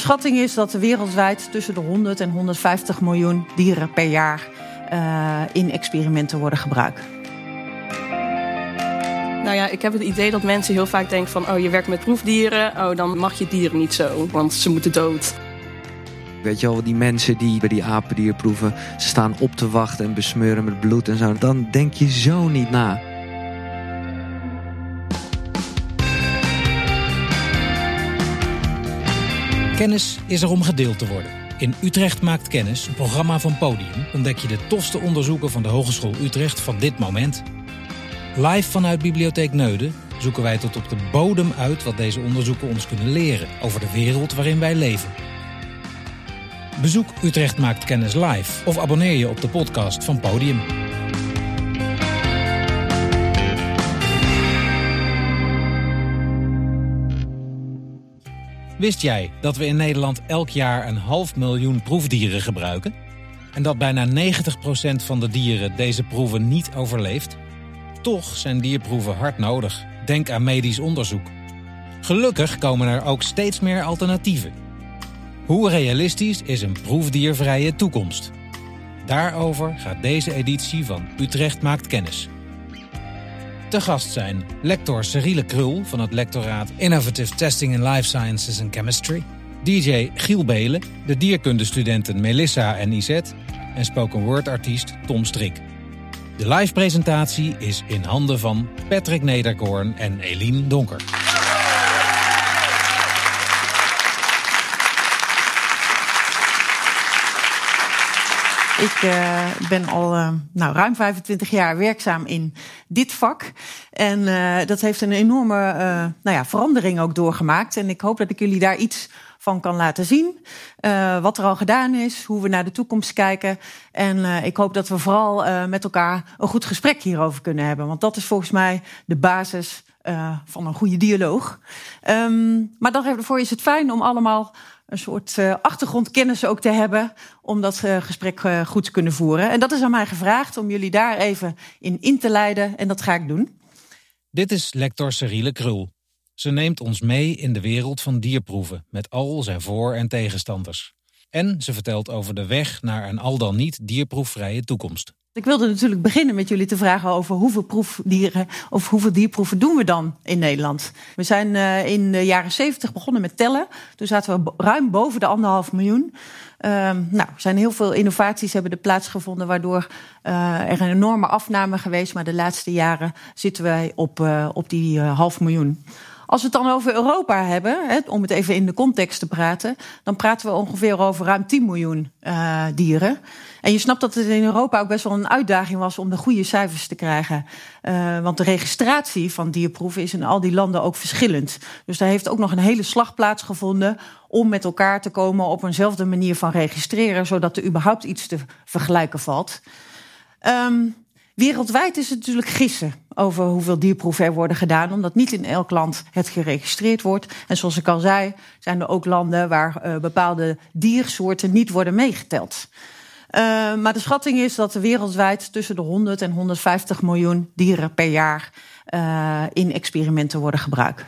schatting is dat er wereldwijd tussen de 100 en 150 miljoen dieren per jaar uh, in experimenten worden gebruikt. Nou ja, ik heb het idee dat mensen heel vaak denken van... oh, je werkt met proefdieren, oh, dan mag je dieren niet zo, want ze moeten dood. Weet je wel, die mensen die bij die apendier proeven... ze staan op te wachten en besmeuren met bloed en zo. Dan denk je zo niet na. Kennis is er om gedeeld te worden. In Utrecht maakt kennis, een programma van Podium, ontdek je de tofste onderzoeken van de Hogeschool Utrecht van dit moment. Live vanuit Bibliotheek Neuden zoeken wij tot op de bodem uit wat deze onderzoeken ons kunnen leren over de wereld waarin wij leven. Bezoek Utrecht maakt kennis live of abonneer je op de podcast van Podium. Wist jij dat we in Nederland elk jaar een half miljoen proefdieren gebruiken? En dat bijna 90% van de dieren deze proeven niet overleeft? Toch zijn dierproeven hard nodig. Denk aan medisch onderzoek. Gelukkig komen er ook steeds meer alternatieven. Hoe realistisch is een proefdiervrije toekomst? Daarover gaat deze editie van Utrecht maakt kennis. Te gast zijn lector Cyrille Krul van het lectoraat Innovative Testing in Life Sciences and Chemistry, DJ Giel Belen, de dierkundestudenten Melissa en Isette en spoken word artiest Tom Strik. De live presentatie is in handen van Patrick Nederkoorn en Eline Donker. Ik uh, ben al uh, nou, ruim 25 jaar werkzaam in dit vak. En uh, dat heeft een enorme nou ja, verandering ook doorgemaakt. En ik hoop dat ik jullie daar iets van kan laten zien. wat er al gedaan is, hoe we naar de toekomst kijken. En ik hoop dat we vooral met elkaar een goed gesprek hierover kunnen hebben. Want dat is volgens mij de basis van een goede dialoog. Um, maar daarvoor is het fijn om allemaal een soort uh, achtergrondkennis ook te hebben om dat uh, gesprek uh, goed te kunnen voeren. En dat is aan mij gevraagd om jullie daar even in in te leiden en dat ga ik doen. Dit is lector Cyrille Krul. Ze neemt ons mee in de wereld van dierproeven met al zijn voor- en tegenstanders. En ze vertelt over de weg naar een al dan niet dierproefvrije toekomst. Ik wilde natuurlijk beginnen met jullie te vragen over hoeveel proefdieren of hoeveel dierproeven doen we dan in Nederland. We zijn uh, in de jaren zeventig begonnen met tellen. Toen zaten we ruim boven de anderhalf miljoen. Uh, nou, er zijn heel veel innovaties hebben er plaatsgevonden, waardoor uh, er een enorme afname geweest. Maar de laatste jaren zitten wij op, uh, op die half miljoen. Als we het dan over Europa hebben, hè, om het even in de context te praten, dan praten we ongeveer over ruim 10 miljoen uh, dieren. En je snapt dat het in Europa ook best wel een uitdaging was om de goede cijfers te krijgen. Uh, want de registratie van dierproeven is in al die landen ook verschillend. Dus daar heeft ook nog een hele slag plaatsgevonden om met elkaar te komen op eenzelfde manier van registreren, zodat er überhaupt iets te vergelijken valt. Um, Wereldwijd is het natuurlijk gissen over hoeveel dierproeven er worden gedaan, omdat niet in elk land het geregistreerd wordt. En zoals ik al zei, zijn er ook landen waar uh, bepaalde diersoorten niet worden meegeteld. Uh, maar de schatting is dat er wereldwijd tussen de 100 en 150 miljoen dieren per jaar uh, in experimenten worden gebruikt.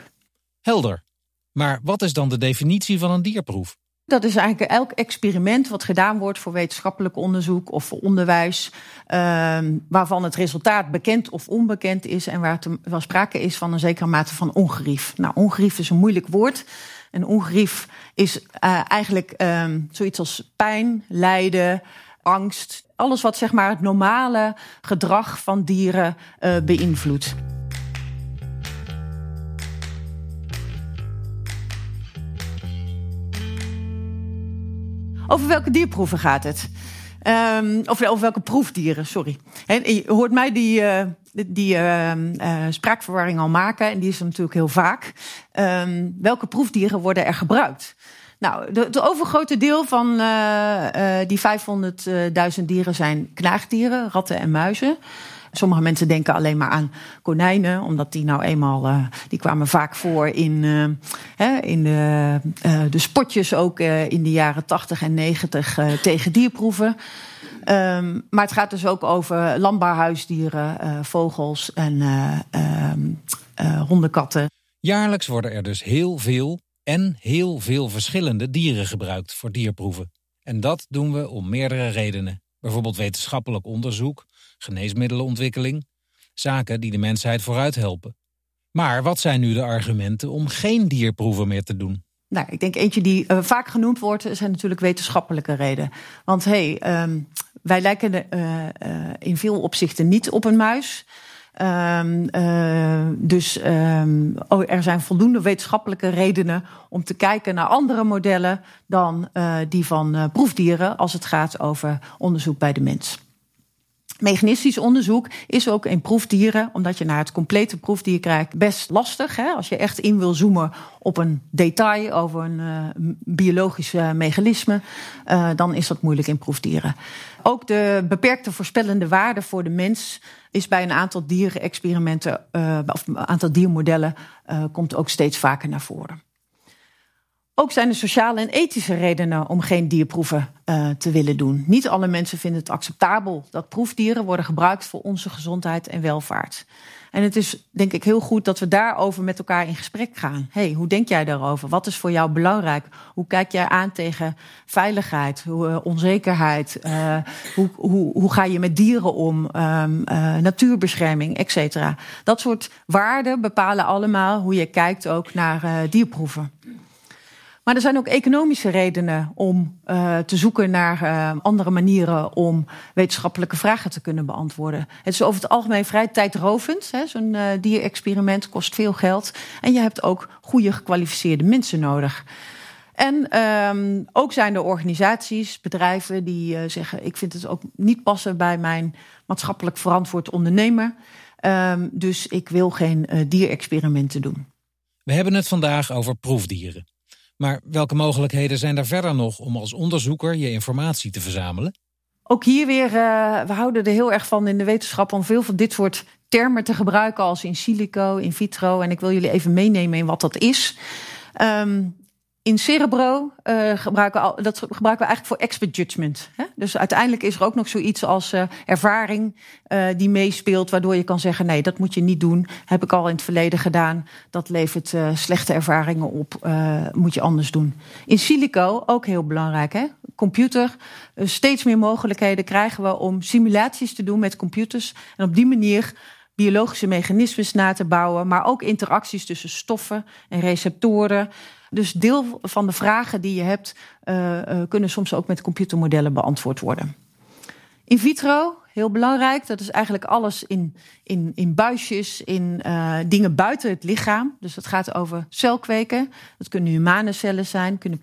Helder. Maar wat is dan de definitie van een dierproef? Dat is eigenlijk elk experiment wat gedaan wordt voor wetenschappelijk onderzoek of voor onderwijs, uh, waarvan het resultaat bekend of onbekend is en waar wel sprake is van een zekere mate van ongerief. Nou, ongerief is een moeilijk woord. En ongerief is uh, eigenlijk uh, zoiets als pijn, lijden, angst. Alles wat zeg maar het normale gedrag van dieren uh, beïnvloedt. Over welke dierproeven gaat het? Um, of over welke proefdieren, sorry. Je hoort mij die, uh, die uh, spraakverwarring al maken. En die is natuurlijk heel vaak. Um, welke proefdieren worden er gebruikt? Nou, het overgrote deel van die 500.000 dieren zijn knaagdieren, ratten en muizen. Sommige mensen denken alleen maar aan konijnen, omdat die nou eenmaal, uh, die kwamen vaak voor in, uh, hè, in de, uh, de spotjes ook in de jaren 80 en 90 tegen dierproeven. Um, maar het gaat dus ook over landbouwhuisdieren, vogels en um, hondenkatten. Jaarlijks worden er dus heel veel, En heel veel verschillende dieren gebruikt voor dierproeven. En dat doen we om meerdere redenen. Bijvoorbeeld wetenschappelijk onderzoek, geneesmiddelenontwikkeling, zaken die de mensheid vooruit helpen. Maar wat zijn nu de argumenten om geen dierproeven meer te doen? Nou, ik denk eentje die uh, vaak genoemd wordt, zijn natuurlijk wetenschappelijke redenen. Want hé, hey, um, wij lijken uh, in veel opzichten niet op een muis. Um, dus um, oh, er zijn voldoende wetenschappelijke redenen om te kijken naar andere modellen dan die van proefdieren als het gaat over onderzoek bij de mens. Mechanistisch onderzoek is ook in proefdieren, omdat je naar het complete proefdier krijgt, best lastig. Hè? Als je echt in wil zoomen op een detail over een uh, biologisch uh, mechanisme, uh, dan is dat moeilijk in proefdieren. Ook de beperkte voorspellende waarde voor de mens is bij een aantal dierenexperimenten of een aantal diermodellen komt ook steeds vaker naar voren. Ook zijn er sociale en ethische redenen om geen dierproeven uh, te willen doen. Niet alle mensen vinden het acceptabel dat proefdieren worden gebruikt voor onze gezondheid en welvaart. En het is denk ik heel goed dat we daarover met elkaar in gesprek gaan. hey, hoe denk jij daarover? Wat is voor jou belangrijk? Hoe kijk jij aan tegen veiligheid, uh, onzekerheid? Uh, hoe, hoe, hoe ga je met dieren om? Uh, natuurbescherming, et cetera. Dat soort waarden bepalen allemaal hoe je kijkt ook naar dierproeven. Maar er zijn ook economische redenen om uh, te zoeken naar uh, andere manieren om wetenschappelijke vragen te kunnen beantwoorden. Het is over het algemeen vrij tijdrovend. Zo'n uh, dierexperiment kost veel geld. En je hebt ook goede gekwalificeerde mensen nodig. En um, ook zijn er organisaties, bedrijven die zeggen: Ik vind het ook niet passen bij mijn maatschappelijk verantwoord ondernemer. Um, dus ik wil geen dierexperimenten doen. We hebben het vandaag over proefdieren. Maar welke mogelijkheden zijn er verder nog om als onderzoeker je informatie te verzamelen? Ook hier weer, uh, we houden er heel erg van in de wetenschap om veel van dit soort termen te gebruiken als in silico, in vitro. En ik wil jullie even meenemen in wat dat is. Um, in Cerebro uh, gebruiken we, dat gebruiken we eigenlijk voor expert judgment. Hè? Dus uiteindelijk is er ook nog zoiets als uh, ervaring uh, die meespeelt, waardoor je kan zeggen: nee, dat moet je niet doen. Heb ik al in het verleden gedaan. Dat levert slechte ervaringen op. moet je anders doen. In silico ook heel belangrijk. Hè? Computer. steeds meer mogelijkheden krijgen we om simulaties te doen met computers. En op die manier biologische mechanismes na te bouwen, maar ook interacties tussen stoffen en receptoren. Dus deel van de vragen die je hebt, uh, uh, kunnen soms ook met computermodellen beantwoord worden. In vitro, heel belangrijk. Dat is eigenlijk alles in, in, in buisjes, in uh, dingen buiten het lichaam. Dus dat gaat over celkweken. Dat kunnen humane cellen zijn, kunnen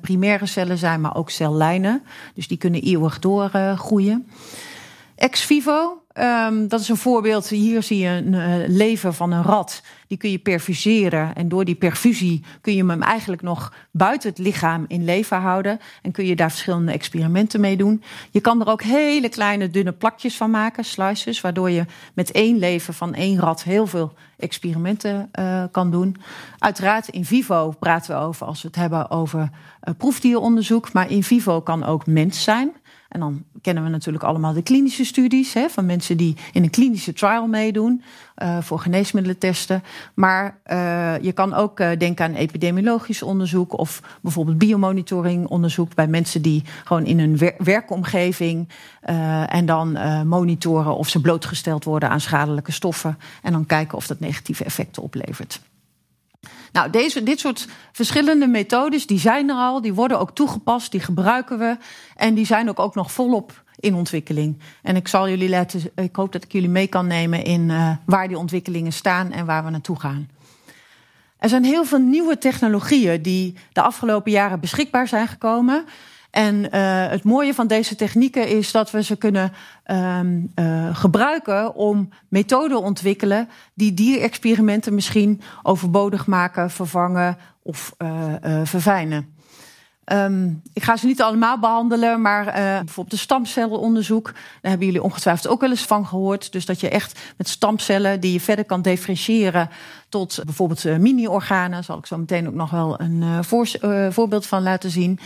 primaire cellen zijn, maar ook cellijnen. Dus die kunnen eeuwig doorgroeien. Ex vivo, um, dat is een voorbeeld. Hier zie je een uh, lever van een rat. Die kun je perfuseren. En door die perfusie kun je hem eigenlijk nog buiten het lichaam in leven houden. En kun je daar verschillende experimenten mee doen. Je kan er ook hele kleine dunne plakjes van maken, slices. Waardoor je met één lever van één rat heel veel experimenten uh, kan doen. Uiteraard in vivo praten we over als we het hebben over uh, proefdieronderzoek. Maar in vivo kan ook mens zijn. En dan kennen we natuurlijk allemaal de klinische studies hè, van mensen die in een klinische trial meedoen uh, voor geneesmiddelentesten. Maar uh, je kan ook uh, denken aan epidemiologisch onderzoek of bijvoorbeeld biomonitoring onderzoek bij mensen die gewoon in hun wer werkomgeving en dan monitoren of ze blootgesteld worden aan schadelijke stoffen en dan kijken of dat negatieve effecten oplevert. Nou, deze, dit soort verschillende methodes, die zijn er al, die worden ook toegepast, die gebruiken we. En die zijn ook, ook nog volop in ontwikkeling. En ik zal jullie laten, ik hoop dat ik jullie mee kan nemen in uh, waar die ontwikkelingen staan en waar we naartoe gaan. Er zijn heel veel nieuwe technologieën die de afgelopen jaren beschikbaar zijn gekomen. En uh, het mooie van deze technieken is dat we ze kunnen um, uh, gebruiken om methoden ontwikkelen die dierexperimenten misschien overbodig maken, vervangen of uh, verfijnen. Um, ik ga ze niet allemaal behandelen, maar bijvoorbeeld de stamcellenonderzoek. Daar hebben jullie ongetwijfeld ook wel eens van gehoord. Dus dat je echt met stamcellen die je verder kan differentiëren tot bijvoorbeeld mini-organen. Zal ik zo meteen ook nog wel een voorbeeld van laten zien.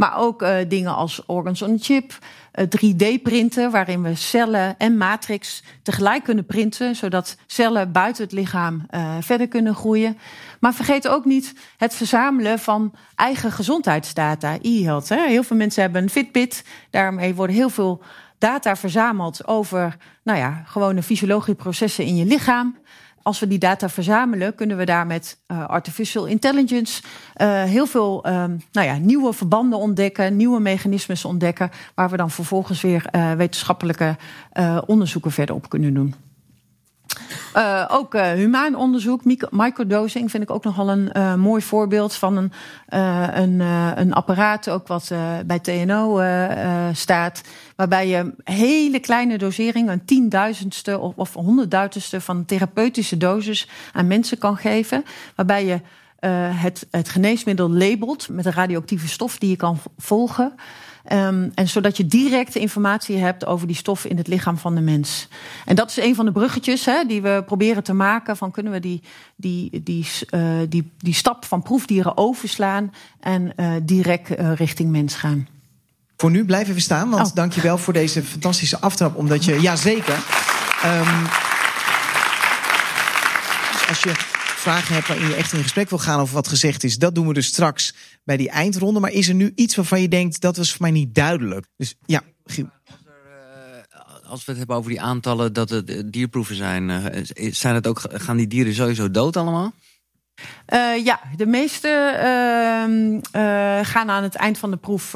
Maar ook dingen als organs on chip, 3D-printen, waarin we cellen en matrix tegelijk kunnen printen, zodat cellen buiten het lichaam verder kunnen groeien. Maar vergeet ook niet het verzamelen van eigen gezondheidsdata, e-health. Heel veel mensen hebben een Fitbit, daarmee worden heel veel data verzameld over nou ja, gewone fysiologische processen in je lichaam. Als we die data verzamelen, kunnen we daar met uh, artificial intelligence uh, heel veel uh, nou ja, nieuwe verbanden ontdekken, nieuwe mechanismes ontdekken, waar we dan vervolgens weer uh, wetenschappelijke onderzoeken verder op kunnen doen. Ook uh, humaan onderzoek, microdosing vind ik ook nogal een mooi voorbeeld van een, een, een apparaat, ook wat bij TNO staat, waarbij je hele kleine doseringen, een tienduizendste of, of honderdduizendste van therapeutische dosis aan mensen kan geven, waarbij je het, het geneesmiddel labelt met een radioactieve stof die je kan volgen. Um, en zodat je directe informatie hebt over die stof in het lichaam van de mens. En dat is een van de bruggetjes hè, die we proberen te maken. Van kunnen we die, die, die, uh, die, die stap van proefdieren overslaan en uh, direct richting mens gaan. Voor nu blijven we staan, want oh. dank je wel voor deze fantastische aftrap. Omdat je, ja zeker. Um, als je vragen hebt waarin je echt in gesprek wil gaan over wat gezegd is, dat doen we dus straks bij die eindronde. Maar is er nu iets waarvan je denkt dat was voor mij niet duidelijk? Dus ja, Giel. Als we het hebben over die aantallen dat het dierproeven zijn, zijn het ook, gaan die dieren sowieso dood allemaal? Uh, ja, de meeste uh, uh, gaan aan het eind van de proef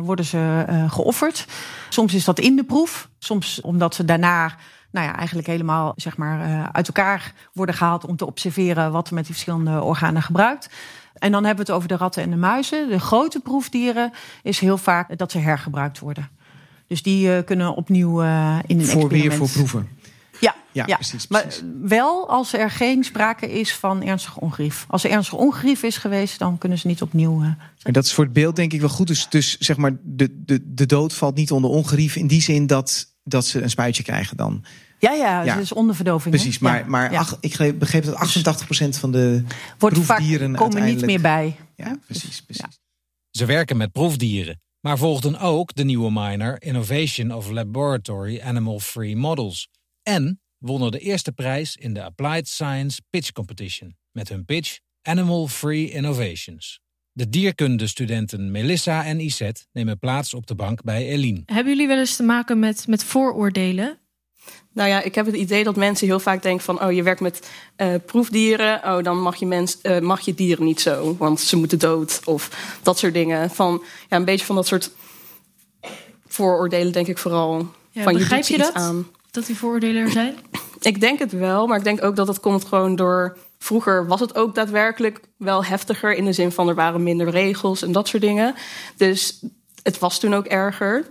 worden ze geofferd. Soms is dat in de proef, soms omdat ze daarna nou ja, eigenlijk helemaal zeg maar, uit elkaar worden gehaald om te observeren wat er met die verschillende organen gebruikt. En dan hebben we het over de ratten en de muizen. De grote proefdieren is heel vaak dat ze hergebruikt worden. Dus die kunnen opnieuw in een Voor weer voor proeven. Ja. Precies, precies. maar wel als er geen sprake is van ernstig ongerief. Als er ernstig ongerief is geweest, dan kunnen ze niet opnieuw. Uh, en dat is voor het beeld denk ik wel goed. Dus, dus zeg maar, de, de, de dood valt niet onder ongerief in die zin dat dat ze een spuitje krijgen dan. Ja, ja, ja. is onderdoving. Precies, maar, maar Ach, ik begreep dat 88% van de Wordt proefdieren vaak, komen niet meer bij. Ja, precies, precies. Ze werken met proefdieren, maar volgden ook de nieuwe minor Innovation of Laboratory Animal Free Models. En wonnen de eerste prijs in de Applied Science Pitch Competition met hun pitch Animal Free Innovations. De dierkundestudenten Melissa en Iset nemen plaats op de bank bij Eline. Hebben jullie wel eens te maken met, met vooroordelen? Nou ja, ik heb het idee dat mensen heel vaak denken van... oh, je werkt met uh, proefdieren, oh, dan mag je, mens, uh, mag je dieren niet zo... want ze moeten dood of dat soort dingen. Van, ja, een beetje van dat soort vooroordelen denk ik vooral. Ja, van, begrijp je, je dat, aan. Dat die vooroordelen er zijn? Ik denk het wel, maar ik denk ook dat het komt gewoon door Vroeger was het ook daadwerkelijk wel heftiger in de zin van er waren minder regels en dat soort dingen. Dus het was toen ook erger.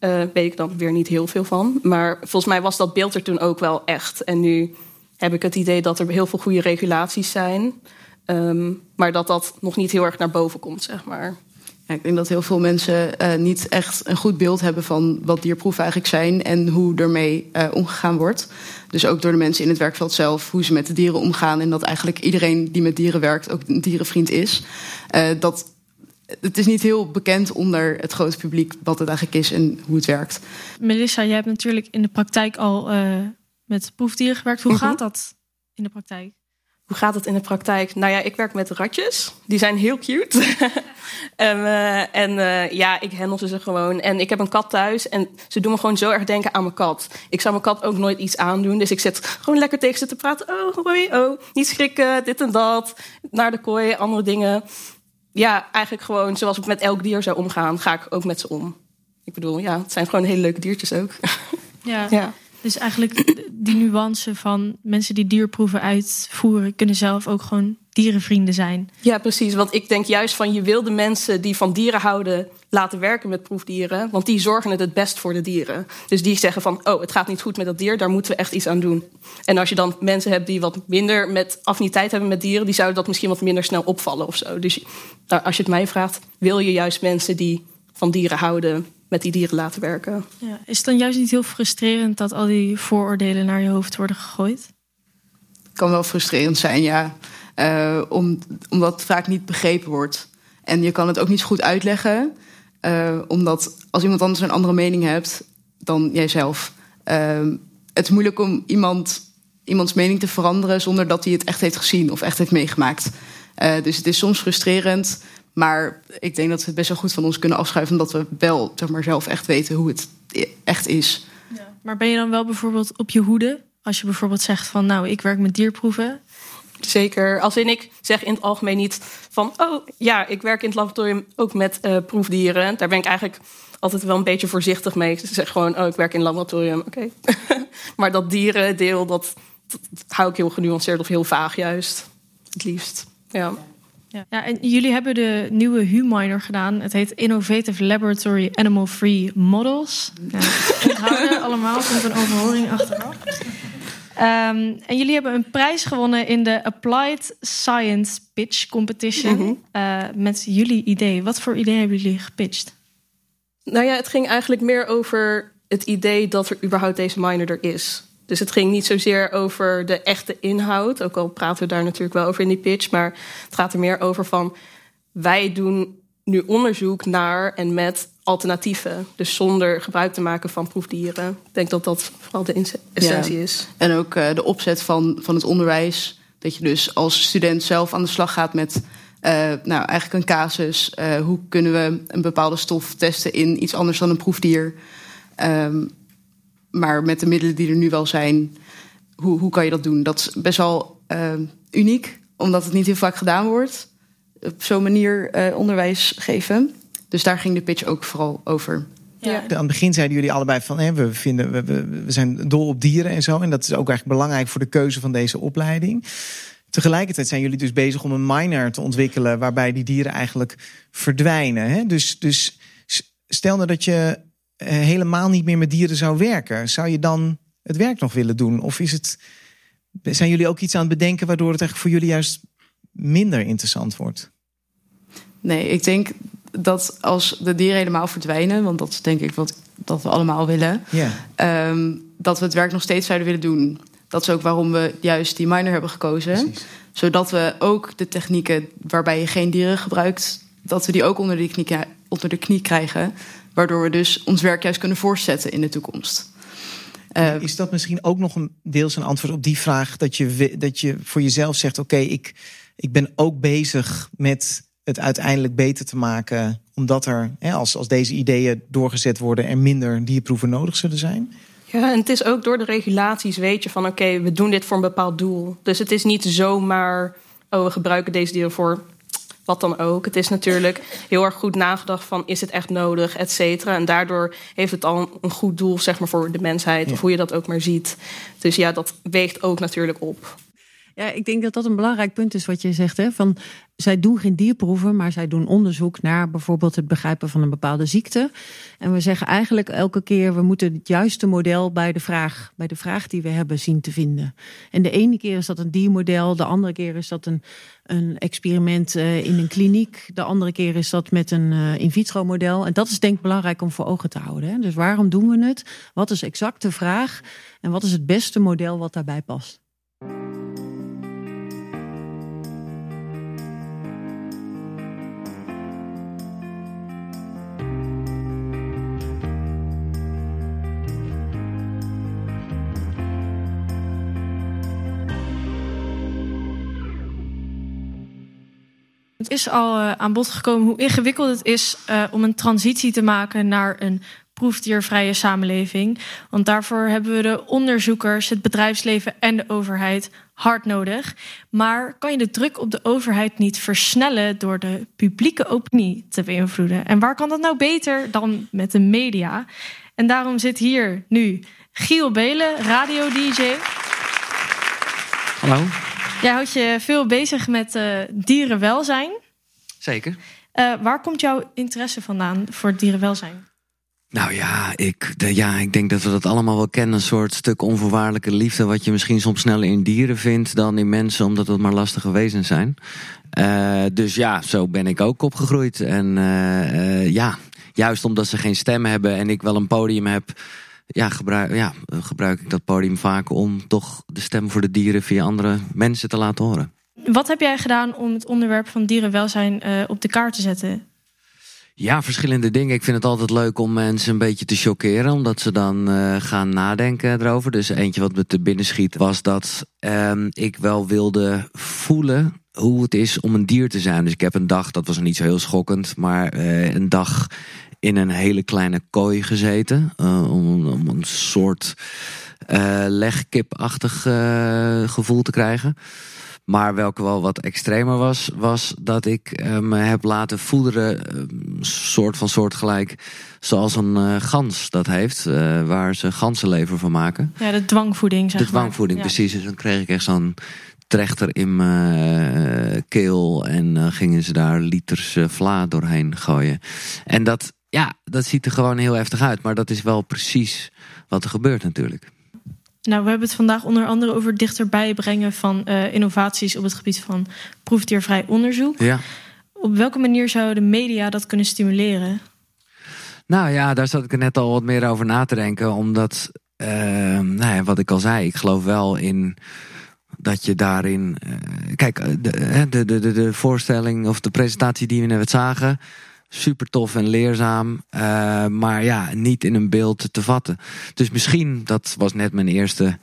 Uh, weet ik dan weer niet heel veel van. Maar volgens mij was dat beeld er toen ook wel echt. En nu heb ik het idee dat er heel veel goede regulaties zijn. Um, maar dat dat nog niet heel erg naar boven komt, zeg maar. Ik denk dat heel veel mensen uh, niet echt een goed beeld hebben van wat dierproeven eigenlijk zijn en hoe ermee uh, omgegaan wordt. Dus ook door de mensen in het werkveld zelf, hoe ze met de dieren omgaan. En dat eigenlijk iedereen die met dieren werkt ook een dierenvriend is. Uh, dat, het is niet heel bekend onder het grote publiek wat het eigenlijk is en hoe het werkt. Melissa, jij hebt natuurlijk in de praktijk al met proefdieren gewerkt. Hoe -hmm. gaat dat in de praktijk? Hoe gaat het in de praktijk? Nou ja, ik werk met ratjes. Die zijn heel cute. en uh, en uh, ja, ik handel ze gewoon. En ik heb een kat thuis. En ze doen me gewoon zo erg denken aan mijn kat. Ik zou mijn kat ook nooit iets aandoen. Dus ik zit gewoon lekker tegen ze te praten. Oh, hoi, oh. Niet schrikken, dit en dat. Naar de kooi, andere dingen. Ja, eigenlijk gewoon zoals ik met elk dier zou omgaan, ga ik ook met ze om. Ik bedoel, ja, het zijn gewoon hele leuke diertjes ook. Ja. ja. Dus eigenlijk die nuance van mensen die dierproeven uitvoeren, kunnen zelf ook gewoon dierenvrienden zijn. Ja, precies. Want ik denk juist van je wil de mensen die van dieren houden laten werken met proefdieren. Want die zorgen het het best voor de dieren. Dus die zeggen van, oh, het gaat niet goed met dat dier, daar moeten we echt iets aan doen. En als je dan mensen hebt die wat minder met affiniteit hebben met dieren, die zouden dat misschien wat minder snel opvallen of zo. Dus nou, als je het mij vraagt, wil je juist mensen die van dieren houden met die dieren laten werken. Ja. Is het dan juist niet heel frustrerend dat al die vooroordelen naar je hoofd worden gegooid? kan wel frustrerend zijn, ja. Uh, om, omdat het vaak niet begrepen wordt. En je kan het ook niet zo goed uitleggen. Uh, omdat als iemand anders een andere mening hebt dan jijzelf. Uh, het is moeilijk om iemand, iemands mening te veranderen zonder dat hij het echt heeft gezien of echt heeft meegemaakt. dus het is soms frustrerend. Maar ik denk dat we het best wel goed van ons kunnen afschuiven. Omdat we wel zeg maar, zelf echt weten hoe het echt is. Ja. Maar ben je dan wel bijvoorbeeld op je hoede? Als je bijvoorbeeld zegt van nou, ik werk met dierproeven. Zeker. Als in ik zeg in het algemeen niet van oh ja, ik werk in het laboratorium ook met uh, proefdieren. Daar ben ik eigenlijk altijd wel een beetje voorzichtig mee. Ze zeg gewoon oh ik werk in het laboratorium. Oké. maar dat dierendeel, dat, dat hou ik heel genuanceerd of heel vaag juist. Het liefst. Ja. Ja. ja, en jullie hebben de nieuwe HuMiner gedaan. Het heet Innovative Laboratory Animal Free Models. Ja, onthouden allemaal, komt een overhoring achteraf. Um, en jullie hebben een prijs gewonnen in de Applied Science Pitch Competition. -hmm. uh, met jullie idee. Wat voor idee hebben jullie gepitcht? Nou ja, het ging eigenlijk meer over het idee dat er überhaupt deze miner er is. Dus het ging niet zozeer over de echte inhoud. Ook al praten we daar natuurlijk wel over in die pitch. Maar het gaat er meer over van wij doen nu onderzoek naar en met alternatieven. Dus zonder gebruik te maken van proefdieren. Ik denk dat dat vooral de essentie ja. is. En ook uh, de opzet van, van het onderwijs. Dat je dus als student zelf aan de slag gaat met uh, nou, eigenlijk een casus. Uh, hoe kunnen we een bepaalde stof testen in iets anders dan een proefdier? Um, maar met de middelen die er nu wel zijn, hoe, hoe kan je dat doen? Dat is best wel uh, uniek, omdat het niet heel vaak gedaan wordt. Op zo'n manier uh, onderwijs geven. Dus daar ging de pitch ook vooral over. Ja. Aan het begin zeiden jullie allebei van hè, we, vinden, we, we, we zijn dol op dieren en zo. En dat is ook eigenlijk belangrijk voor de keuze van deze opleiding. Tegelijkertijd zijn jullie dus bezig om een miner te ontwikkelen waarbij die dieren eigenlijk verdwijnen. Hè? Dus, dus stel nou dat je helemaal niet meer met dieren zou werken, zou je dan het werk nog willen doen? Of is het, zijn jullie ook iets aan het bedenken waardoor het eigenlijk voor jullie juist minder interessant wordt? Nee, ik denk dat als de dieren helemaal verdwijnen, want dat is denk ik wat dat we allemaal willen, yeah. um, dat we het werk nog steeds zouden willen doen. Dat is ook waarom we juist die miner hebben gekozen. Precies. Zodat we ook de technieken waarbij je geen dieren gebruikt, dat we die ook onder de knie, onder de knie krijgen. Waardoor we dus ons werk juist kunnen voortzetten in de toekomst. Uh, is dat misschien ook nog een deels een antwoord op die vraag? Dat je, dat je voor jezelf zegt: Oké, okay, ik, ik ben ook bezig met het uiteindelijk beter te maken. Omdat er, hè, als, als deze ideeën doorgezet worden, er minder dierproeven nodig zullen zijn? Ja, en het is ook door de regulaties weet je van oké, okay, we doen dit voor een bepaald doel. Dus het is niet zomaar, oh, we gebruiken deze dieren voor wat dan ook. Het is natuurlijk heel erg goed nagedacht van is het echt nodig, et cetera. En daardoor heeft het al een goed doel zeg maar, voor de mensheid, ja. of hoe je dat ook maar ziet. Dus ja, dat weegt ook natuurlijk op. Ja, ik denk dat dat een belangrijk punt is wat je zegt. Hè? Van, zij doen geen dierproeven, maar zij doen onderzoek naar bijvoorbeeld het begrijpen van een bepaalde ziekte. En we zeggen eigenlijk elke keer, we moeten het juiste model bij de vraag, bij de vraag die we hebben zien te vinden. En de ene keer is dat een diermodel, de andere keer is dat een, een experiment uh, in een kliniek, de andere keer is dat met een uh, in vitro model. En dat is denk ik belangrijk om voor ogen te houden. Hè? Dus waarom doen we het? Wat is exact de vraag? En wat is het beste model wat daarbij past? Het is al uh, aan bod gekomen hoe ingewikkeld het is uh, om een transitie te maken naar een proefdiervrije samenleving. Want daarvoor hebben we de onderzoekers, het bedrijfsleven en de overheid hard nodig. Maar kan je de druk op de overheid niet versnellen door de publieke opinie te beïnvloeden? En waar kan dat nou beter dan met de media? En daarom zit hier nu Giel Belen, radio-dj. Hallo. Jij houdt je veel bezig met uh, dierenwelzijn. Zeker. Uh, waar komt jouw interesse vandaan voor dierenwelzijn? Nou ja ik, de, ja, ik denk dat we dat allemaal wel kennen. Een soort stuk onvoorwaardelijke liefde. Wat je misschien soms sneller in dieren vindt dan in mensen, omdat het maar lastige wezens zijn. Uh, dus ja, zo ben ik ook opgegroeid. En ja, juist omdat ze geen stem hebben en ik wel een podium heb ja, gebruik, ja, gebruik ik dat podium vaak om toch de stem voor de dieren via andere mensen te laten horen. Wat heb jij gedaan om het onderwerp van dierenwelzijn uh, op de kaart te zetten? Ja, verschillende dingen. Ik vind het altijd leuk om mensen een beetje te chockeren, omdat ze dan uh, gaan nadenken erover. Dus eentje wat me te binnen schiet was dat uh, ik wel wilde voelen hoe het is om een dier te zijn. Dus ik heb een dag, dat was niet zo heel schokkend, maar een dag in een hele kleine kooi gezeten. om, om, een soort legkipachtig gevoel te krijgen. Maar welke wel wat extremer was, was dat ik uh, me heb laten voederen, uh, soort van soortgelijk, zoals een uh, gans dat heeft, waar ze ganzenlever van maken. Ja, de dwangvoeding. Zeg de dwangvoeding, maar. precies. Dus dan kreeg ik echt zo'n trechter in mijn keel en gingen ze daar liters vla doorheen gooien. En dat, ja, dat ziet er gewoon heel heftig uit, maar dat is wel precies wat er gebeurt natuurlijk. Nou, we hebben het vandaag onder andere over dichterbij brengen van uh, innovaties op het gebied van proefdiervrij onderzoek. Ja. Op welke manier zouden de media dat kunnen stimuleren? Nou ja, daar zat ik er net al wat meer over na te denken. Omdat, uh, nou ja, wat ik al zei, ik geloof wel in dat je daarin. Uh, kijk, de, de, de, de voorstelling of de presentatie die we net zagen super tof en leerzaam. Uh, maar ja, niet in een beeld te vatten. Dus misschien, dat was net mijn eerste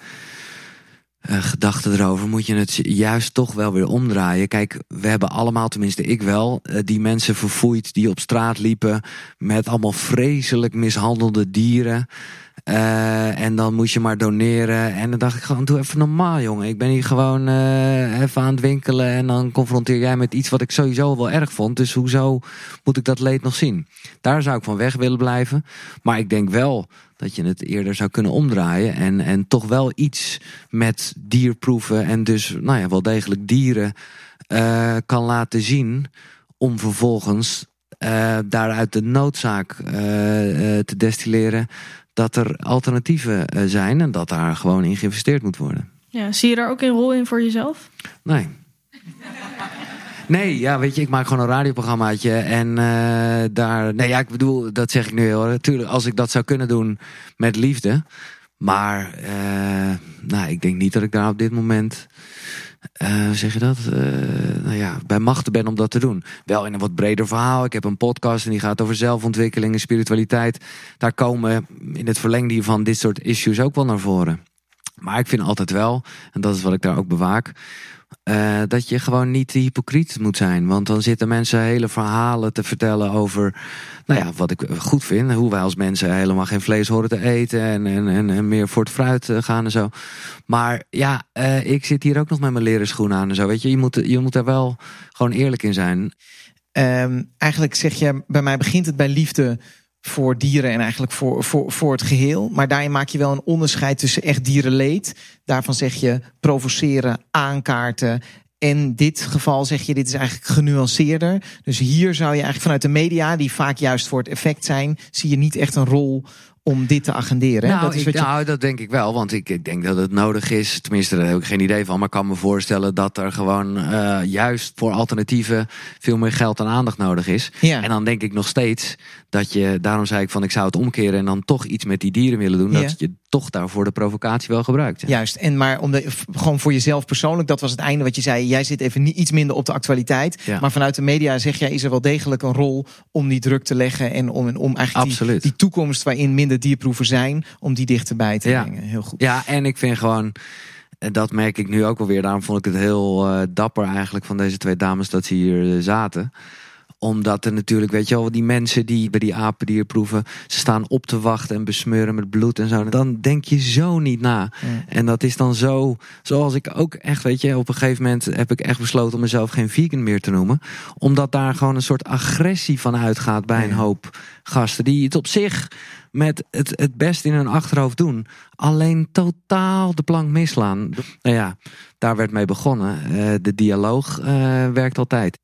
uh, gedachte erover, moet je het juist toch wel weer omdraaien. Kijk, we hebben allemaal, tenminste ik wel, uh, die mensen verfoeid die op straat liepen met allemaal vreselijk mishandelde dieren. Uh, en dan moest je maar doneren. En dan dacht ik gewoon, doe even normaal, jongen. Ik ben hier gewoon uh, even aan het winkelen. En dan confronteer jij met iets wat ik sowieso wel erg vond. Dus hoezo moet ik dat leed nog zien? Daar zou ik van weg willen blijven. Maar ik denk wel dat je het eerder zou kunnen omdraaien. En, en toch wel iets met dierproeven. En dus, nou ja, wel degelijk dieren uh, kan laten zien. Om vervolgens daaruit de noodzaak te destilleren dat er alternatieven zijn en dat daar gewoon in geïnvesteerd moet worden. Ja, zie je daar ook een rol in voor jezelf? Nee. Nee, ja, weet je, ik maak gewoon een radioprogrammaatje en uh, daar. Nee, ja, ik bedoel, dat zeg ik nu heel Natuurlijk, als ik dat zou kunnen doen met liefde. Maar, uh, nou, ik denk niet dat ik daar op dit moment uh, zeg je dat? Uh, nou ja, bij machten ben om dat te doen. Wel in een wat breder verhaal. Ik heb een podcast en die gaat over zelfontwikkeling en spiritualiteit. Daar komen in het verlengde hiervan dit soort issues ook wel naar voren. Maar ik vind altijd wel, en dat is wat ik daar ook bewaak. Uh, dat je gewoon niet hypocriet moet zijn. Want dan zitten mensen hele verhalen te vertellen over. Nou ja, wat ik goed vind. Hoe wij als mensen helemaal geen vlees horen te eten. En, en, en, meer voor het fruit gaan en zo. Maar ja, uh, ik zit hier ook nog met mijn leren schoenen aan en zo. Weet je, je moet, je moet er wel gewoon eerlijk in zijn. Um, eigenlijk zeg je, bij mij begint het bij liefde voor dieren en eigenlijk voor, voor, voor het geheel. Maar daarin maak je wel een onderscheid tussen echt dierenleed. Daarvan zeg je provoceren, aankaarten. In dit geval zeg je, dit is eigenlijk genuanceerder. Dus hier zou je eigenlijk vanuit de media, die vaak juist voor het effect zijn, zie je niet echt een rol om dit te agenderen. Nou, dat is ik, wat je... nou, dat denk ik wel. Want ik, ik denk dat het nodig is. Tenminste, daar heb ik geen idee van. Maar ik kan me voorstellen dat er gewoon uh, juist voor alternatieven veel meer geld en aandacht nodig is. Ja. En dan denk ik nog steeds dat je, daarom zei ik van ik zou het omkeren en dan toch iets met die dieren willen doen. Ja. Dat je toch daarvoor de provocatie wel gebruikt. Ja. Juist, en maar om de, gewoon voor jezelf persoonlijk, dat was het einde wat je zei. Jij zit even niet, iets minder op de actualiteit. Ja. Maar vanuit de media zeg jij, is er wel degelijk een rol om die druk te leggen en om, om eigenlijk die, toekomst waarin minder dierproeven zijn, om die dichterbij te Ja. brengen. Heel goed. Ja, en ik vind gewoon, en dat merk ik nu ook alweer. Daarom vond ik het heel uh, dapper eigenlijk van deze twee dames dat ze hier uh, zaten omdat er natuurlijk, weet je wel, die mensen die bij die apendierproeven, ze staan op te wachten en besmeuren met bloed en zo. Dan denk je zo niet na. Ja. En dat is dan zo, zoals ik ook echt, weet je, op een gegeven moment heb ik echt besloten om mezelf geen vegan meer te noemen. Omdat daar gewoon een soort agressie van uitgaat bij een hoop gasten die het op zich met het, het best in hun achterhoofd doen. Alleen totaal de plank misslaan. Nou ja, daar werd mee begonnen. Uh, de dialoog uh, werkt altijd.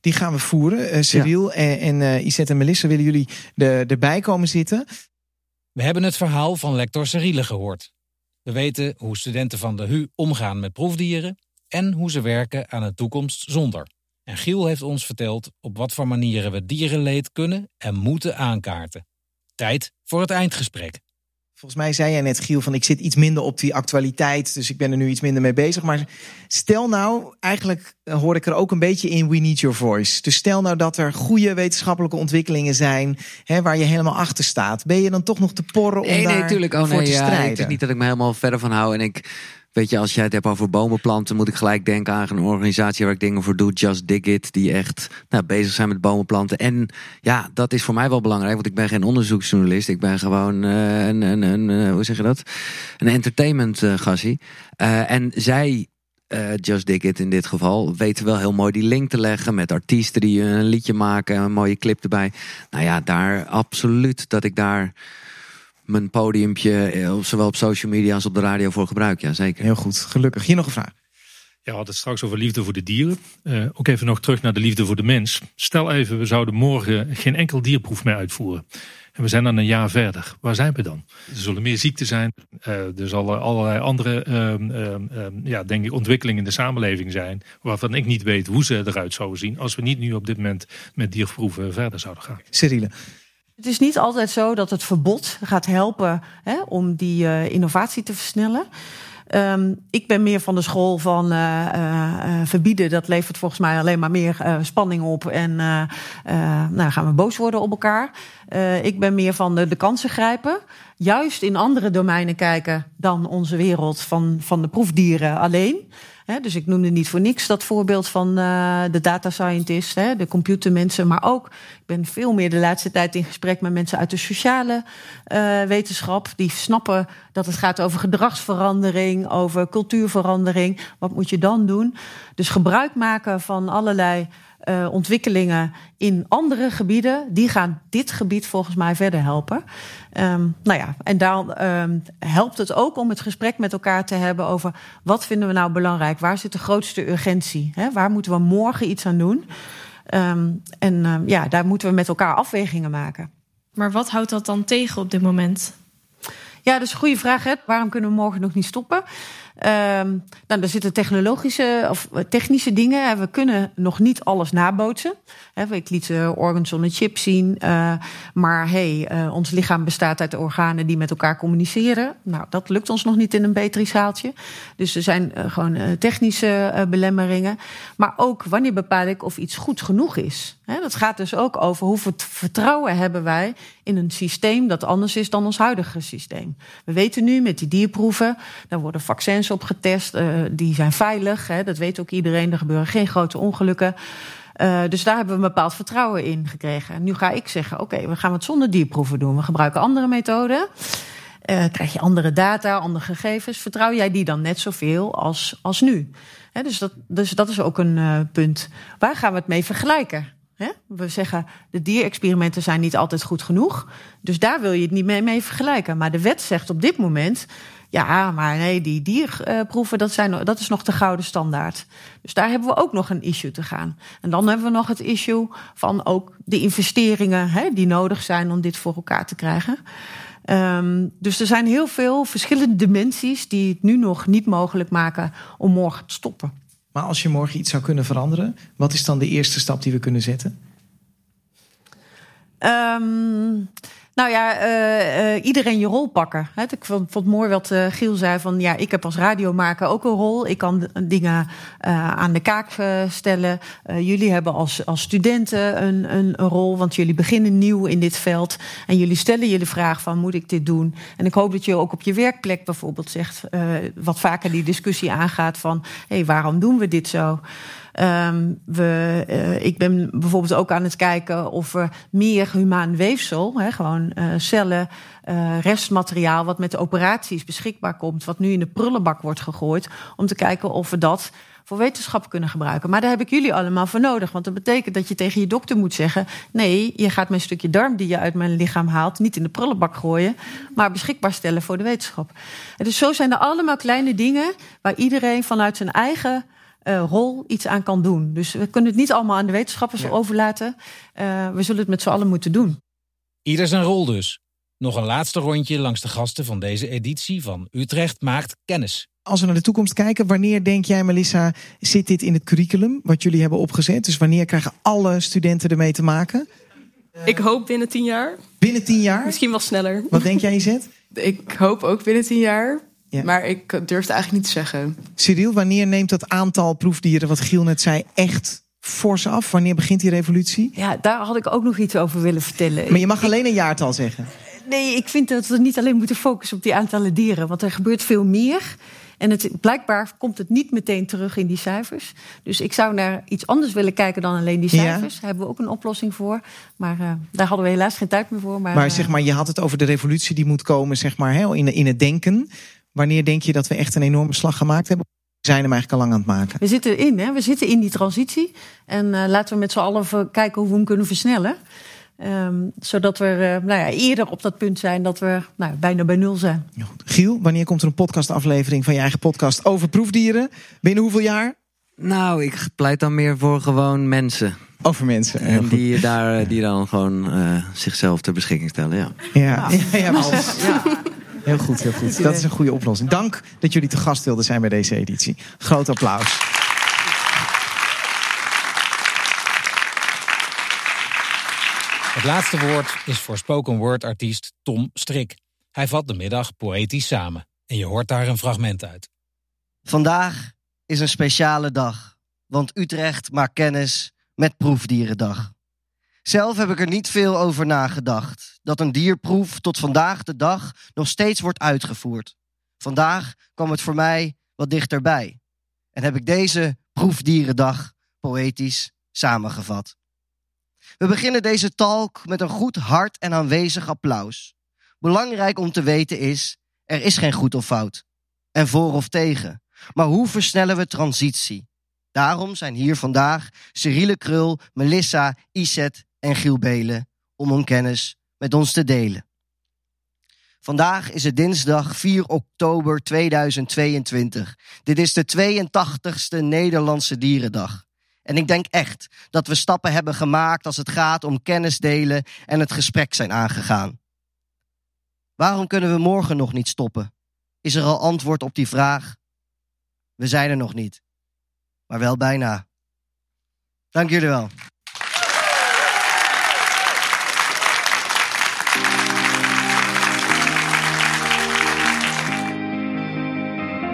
Die gaan we voeren. Uh, Cyril en, en uh, Isette en Melissa, willen jullie de, erbij komen zitten? We hebben het verhaal van lector Cyrille gehoord. We weten hoe studenten van de HU omgaan met proefdieren en hoe ze werken aan een toekomst zonder. En Giel heeft ons verteld op wat voor manieren we dierenleed kunnen en moeten aankaarten. Tijd voor het eindgesprek. Volgens mij zei jij net, Giel, van ik zit iets minder op die actualiteit. Dus ik ben er nu iets minder mee bezig. Maar stel nou, eigenlijk hoor ik er ook een beetje in We Need Your Voice. Dus stel nou dat er goede wetenschappelijke ontwikkelingen zijn. Hè, waar je helemaal achter staat. Ben je dan toch nog te porren om nee, daar nee, tuurlijk. Oh, voor nee, te ja, strijden? het is niet dat ik me helemaal verder van hou. En ik, weet je, als jij het hebt over bomen planten, moet ik gelijk denken aan een organisatie waar ik dingen voor doe, Just Dig It, die echt nou, bezig zijn met bomen planten. En ja, dat is voor mij wel belangrijk, want ik ben geen onderzoeksjournalist. Ik ben gewoon eh, een, een, een, eh, hoe zeg je dat? Een entertainment eh, gassie. En zij Just Dig It in dit geval, weten wel heel mooi die link te leggen met artiesten die een liedje maken, een mooie clip erbij. Nou ja, daar absoluut dat ik daar mijn podiumpje, eh, zowel op social media als op de radio voor gebruik. Ja, zeker. Heel goed, gelukkig. Hier nog een vraag. Ja, we hadden het straks over liefde voor de dieren. Eh, ook even nog terug naar de liefde voor de mens. Stel even, we zouden morgen geen enkel dierproef meer uitvoeren. En we zijn dan een jaar verder. Waar zijn we dan? Er zullen meer ziekten zijn. Eh, er zullen allerlei andere ehm, ehm, ehm, ja, denk ik, ontwikkelingen in de samenleving zijn. Waarvan ik niet weet hoe ze eruit zouden zien. Als we niet nu op dit moment met dierproeven verder zouden gaan. Cyrille. Het is niet altijd zo dat het verbod gaat helpen hè, om die uh, innovatie te versnellen. Um, ik ben meer van de school van uh, uh, verbieden. Dat levert volgens mij alleen maar meer spanning op. En nou gaan we boos worden op elkaar. ik ben meer van de, de kansen grijpen. Juist in andere domeinen kijken dan onze wereld van, van de proefdieren alleen. Dus ik noemde niet voor niks dat voorbeeld van uh, de data scientist, de computermensen. Maar ook, ik ben veel meer de laatste tijd in gesprek met mensen uit de sociale uh, wetenschap. Die snappen dat het gaat over gedragsverandering, over cultuurverandering. Wat moet je dan doen? Dus gebruik maken van allerlei uh, ontwikkelingen in andere gebieden, die gaan dit gebied volgens mij verder helpen. Um, nou ja, en dan um, helpt het ook om het gesprek met elkaar te hebben over wat vinden we nou belangrijk? Waar zit de grootste urgentie? Hè? Waar moeten we morgen iets aan doen? Um, en ja, daar moeten we met elkaar afwegingen maken. Maar wat houdt dat dan tegen op dit moment? Ja, dat is een goede vraag. Hè? Waarom kunnen we morgen nog niet stoppen? Um, nou, er zitten technologische of technische dingen. We kunnen nog niet alles nabootsen. Ik liet uh, organs on a chip zien. Maar hey, ons lichaam bestaat uit organen die met elkaar communiceren. Nou, dat lukt ons nog niet in een petrizaaltje. Dus er zijn gewoon technische belemmeringen. Maar ook wanneer bepaal ik of iets goed genoeg is. Dat gaat dus ook over hoeveel vertrouwen hebben wij in een systeem dat anders is dan ons huidige systeem. We weten nu met die dierproeven, daar worden vaccins op getest, uh, die zijn veilig. Dat weet ook iedereen, er gebeuren geen grote ongelukken. Uh, dus daar hebben we een bepaald vertrouwen in gekregen. En nu ga ik zeggen, oké, we gaan het zonder dierproeven doen. We gebruiken andere methoden. Uh, krijg je andere data, andere gegevens. Vertrouw jij die dan net zoveel als, als nu? Dus, dat, dus dat is ook een punt. Waar gaan we het mee vergelijken? We zeggen, de dierexperimenten zijn niet altijd goed genoeg. Dus daar wil je het niet mee, mee vergelijken. Maar de wet zegt op dit moment... Ja, maar nee, die dierproeven, dat, zijn, dat is nog de gouden standaard. Dus daar hebben we ook nog een issue te gaan. En dan hebben we nog het issue van ook de investeringen hè, die nodig zijn om dit voor elkaar te krijgen. Um, dus er zijn heel veel verschillende dimensies die het nu nog niet mogelijk maken om morgen te stoppen. Maar als je morgen iets zou kunnen veranderen, wat is dan de eerste stap die we kunnen zetten? Um, nou ja, uh, uh, iedereen je rol pakken. He, ik vond, vond mooi wat uh, Giel zei van ja, ik heb als radiomaker ook een rol. Ik kan dingen aan de kaak stellen. jullie hebben als, als studenten een, een, een, rol, want jullie beginnen nieuw in dit veld. En jullie stellen de vraag van moet ik dit doen? En ik hoop dat je ook op je werkplek bijvoorbeeld zegt, wat vaker die discussie aangaat van hé, hey, waarom doen we dit zo? Um, we, uh, ik ben bijvoorbeeld ook aan het kijken of er meer humaan weefsel, hè, gewoon uh, cellen, uh, restmateriaal wat met de operaties beschikbaar komt, wat nu in de prullenbak wordt gegooid, om te kijken of we dat voor wetenschap kunnen gebruiken. Maar daar heb ik jullie allemaal voor nodig. Want dat betekent dat je tegen je dokter moet zeggen: nee, je gaat mijn stukje darm die je uit mijn lichaam haalt, niet in de prullenbak gooien, maar beschikbaar stellen voor de wetenschap. En dus zo zijn er allemaal kleine dingen waar iedereen vanuit zijn eigen uh, rol iets aan kan doen. Dus we kunnen het niet allemaal aan de wetenschappers ja. overlaten. Uh, we zullen het met z'n allen moeten doen. Ieder zijn rol dus. Nog een laatste rondje langs de gasten van deze editie van Utrecht maakt kennis. Als we naar de toekomst kijken, wanneer denk jij, Melissa, zit dit in het curriculum wat jullie hebben opgezet? Dus wanneer krijgen alle studenten ermee te maken? Ik hoop binnen tien jaar. Binnen tien jaar? Misschien wel sneller. Wat denk jij, Zet? Ik hoop ook binnen tien jaar. Ja. Maar ik durf het eigenlijk niet te zeggen. Cyril, wanneer neemt dat aantal proefdieren, wat Giel net zei, echt fors af? Wanneer begint die revolutie? Ja, daar had ik ook nog iets over willen vertellen. Maar je mag alleen een jaartal zeggen. Nee, ik vind dat we niet alleen moeten focussen op die aantallen dieren. Want er gebeurt veel meer. En het, blijkbaar komt het niet meteen terug in die cijfers. Dus ik zou naar iets anders willen kijken dan alleen die Ja. cijfers. Daar hebben we ook een oplossing voor. Maar eh, daar hadden we helaas geen tijd meer voor. Maar, Maar eh, zeg maar, je had het over de revolutie die moet komen zeg maar, hè, in, in het denken. Wanneer denk je dat we echt een enorme slag gemaakt hebben? We zijn hem eigenlijk al lang aan het maken. We zitten in, hè? we zitten in die transitie. En eh, laten we met z'n allen kijken hoe we hem kunnen versnellen. Ehm, zodat we eh, nou ja, eerder op dat punt zijn dat we nou, bijna bij nul zijn. Giel, wanneer komt er een podcastaflevering van je eigen podcast over proefdieren? Binnen hoeveel jaar? Nou, ik pleit dan meer voor gewoon mensen. Over mensen. En die, daar, die dan gewoon eh, zichzelf ter beschikking stellen. Ja. Ja, ja, ja. Heel goed, heel goed. Dat is een goede oplossing. Dank dat jullie te gast wilden zijn bij deze editie. Groot applaus. Het laatste woord is voor spoken word artiest Tom Strik. Hij vat de middag poëtisch samen. En je hoort daar een fragment uit. Vandaag is een speciale dag, want Utrecht maakt kennis met Proefdierendag. Zelf heb ik er niet veel over nagedacht dat een dierproef tot vandaag de dag nog steeds wordt uitgevoerd. Vandaag kwam het voor mij wat dichterbij en heb ik deze Proefdierendag poëtisch samengevat. We beginnen deze talk met een goed hart en aanwezig applaus. Belangrijk om te weten is, er is geen goed of fout en voor of tegen. Maar hoe versnellen we transitie? Daarom zijn hier vandaag Cyrille Krul, Melissa, Iset en Giel Belen om hun kennis met ons te delen. Vandaag is het dinsdag 4 oktober 2022. Dit is de 82ste Nederlandse Dierendag. En ik denk echt dat we stappen hebben gemaakt als het gaat om kennis delen en het gesprek zijn aangegaan. Waarom kunnen we morgen nog niet stoppen? Is er al antwoord op die vraag? We zijn er nog niet, maar wel bijna. Dank jullie wel.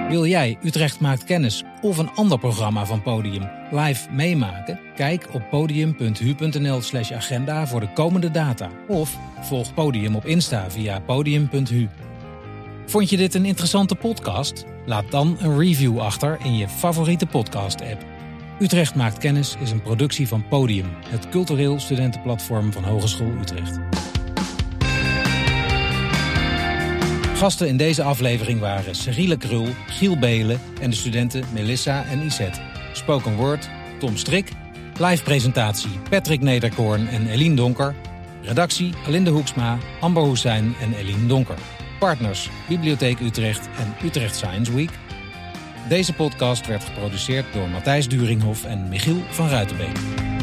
Wil jij Utrecht maakt kennis of een ander programma van Podium live meemaken? Kijk op podium.hu.nl slash agenda voor de komende data. Of volg Podium op Insta via podium.hu. Vond je dit een interessante podcast? Laat dan een review achter in je favoriete podcast-app. Utrecht maakt kennis is een productie van Podium, het cultureel studentenplatform van Hogeschool Utrecht. Gasten in deze aflevering waren Cyrille Krul, Giel Belen en de studenten Melissa en Iset. Spoken Word, Tom Strik. Live presentatie Patrick Nederkoorn en Eline Donker. Redactie Alinde Hoeksma, Amber Hoesijn en Eline Donker. Partners Bibliotheek Utrecht en Utrecht Science Week. Deze podcast werd geproduceerd door Matthijs Duringhof en Michiel van Ruitenbeek.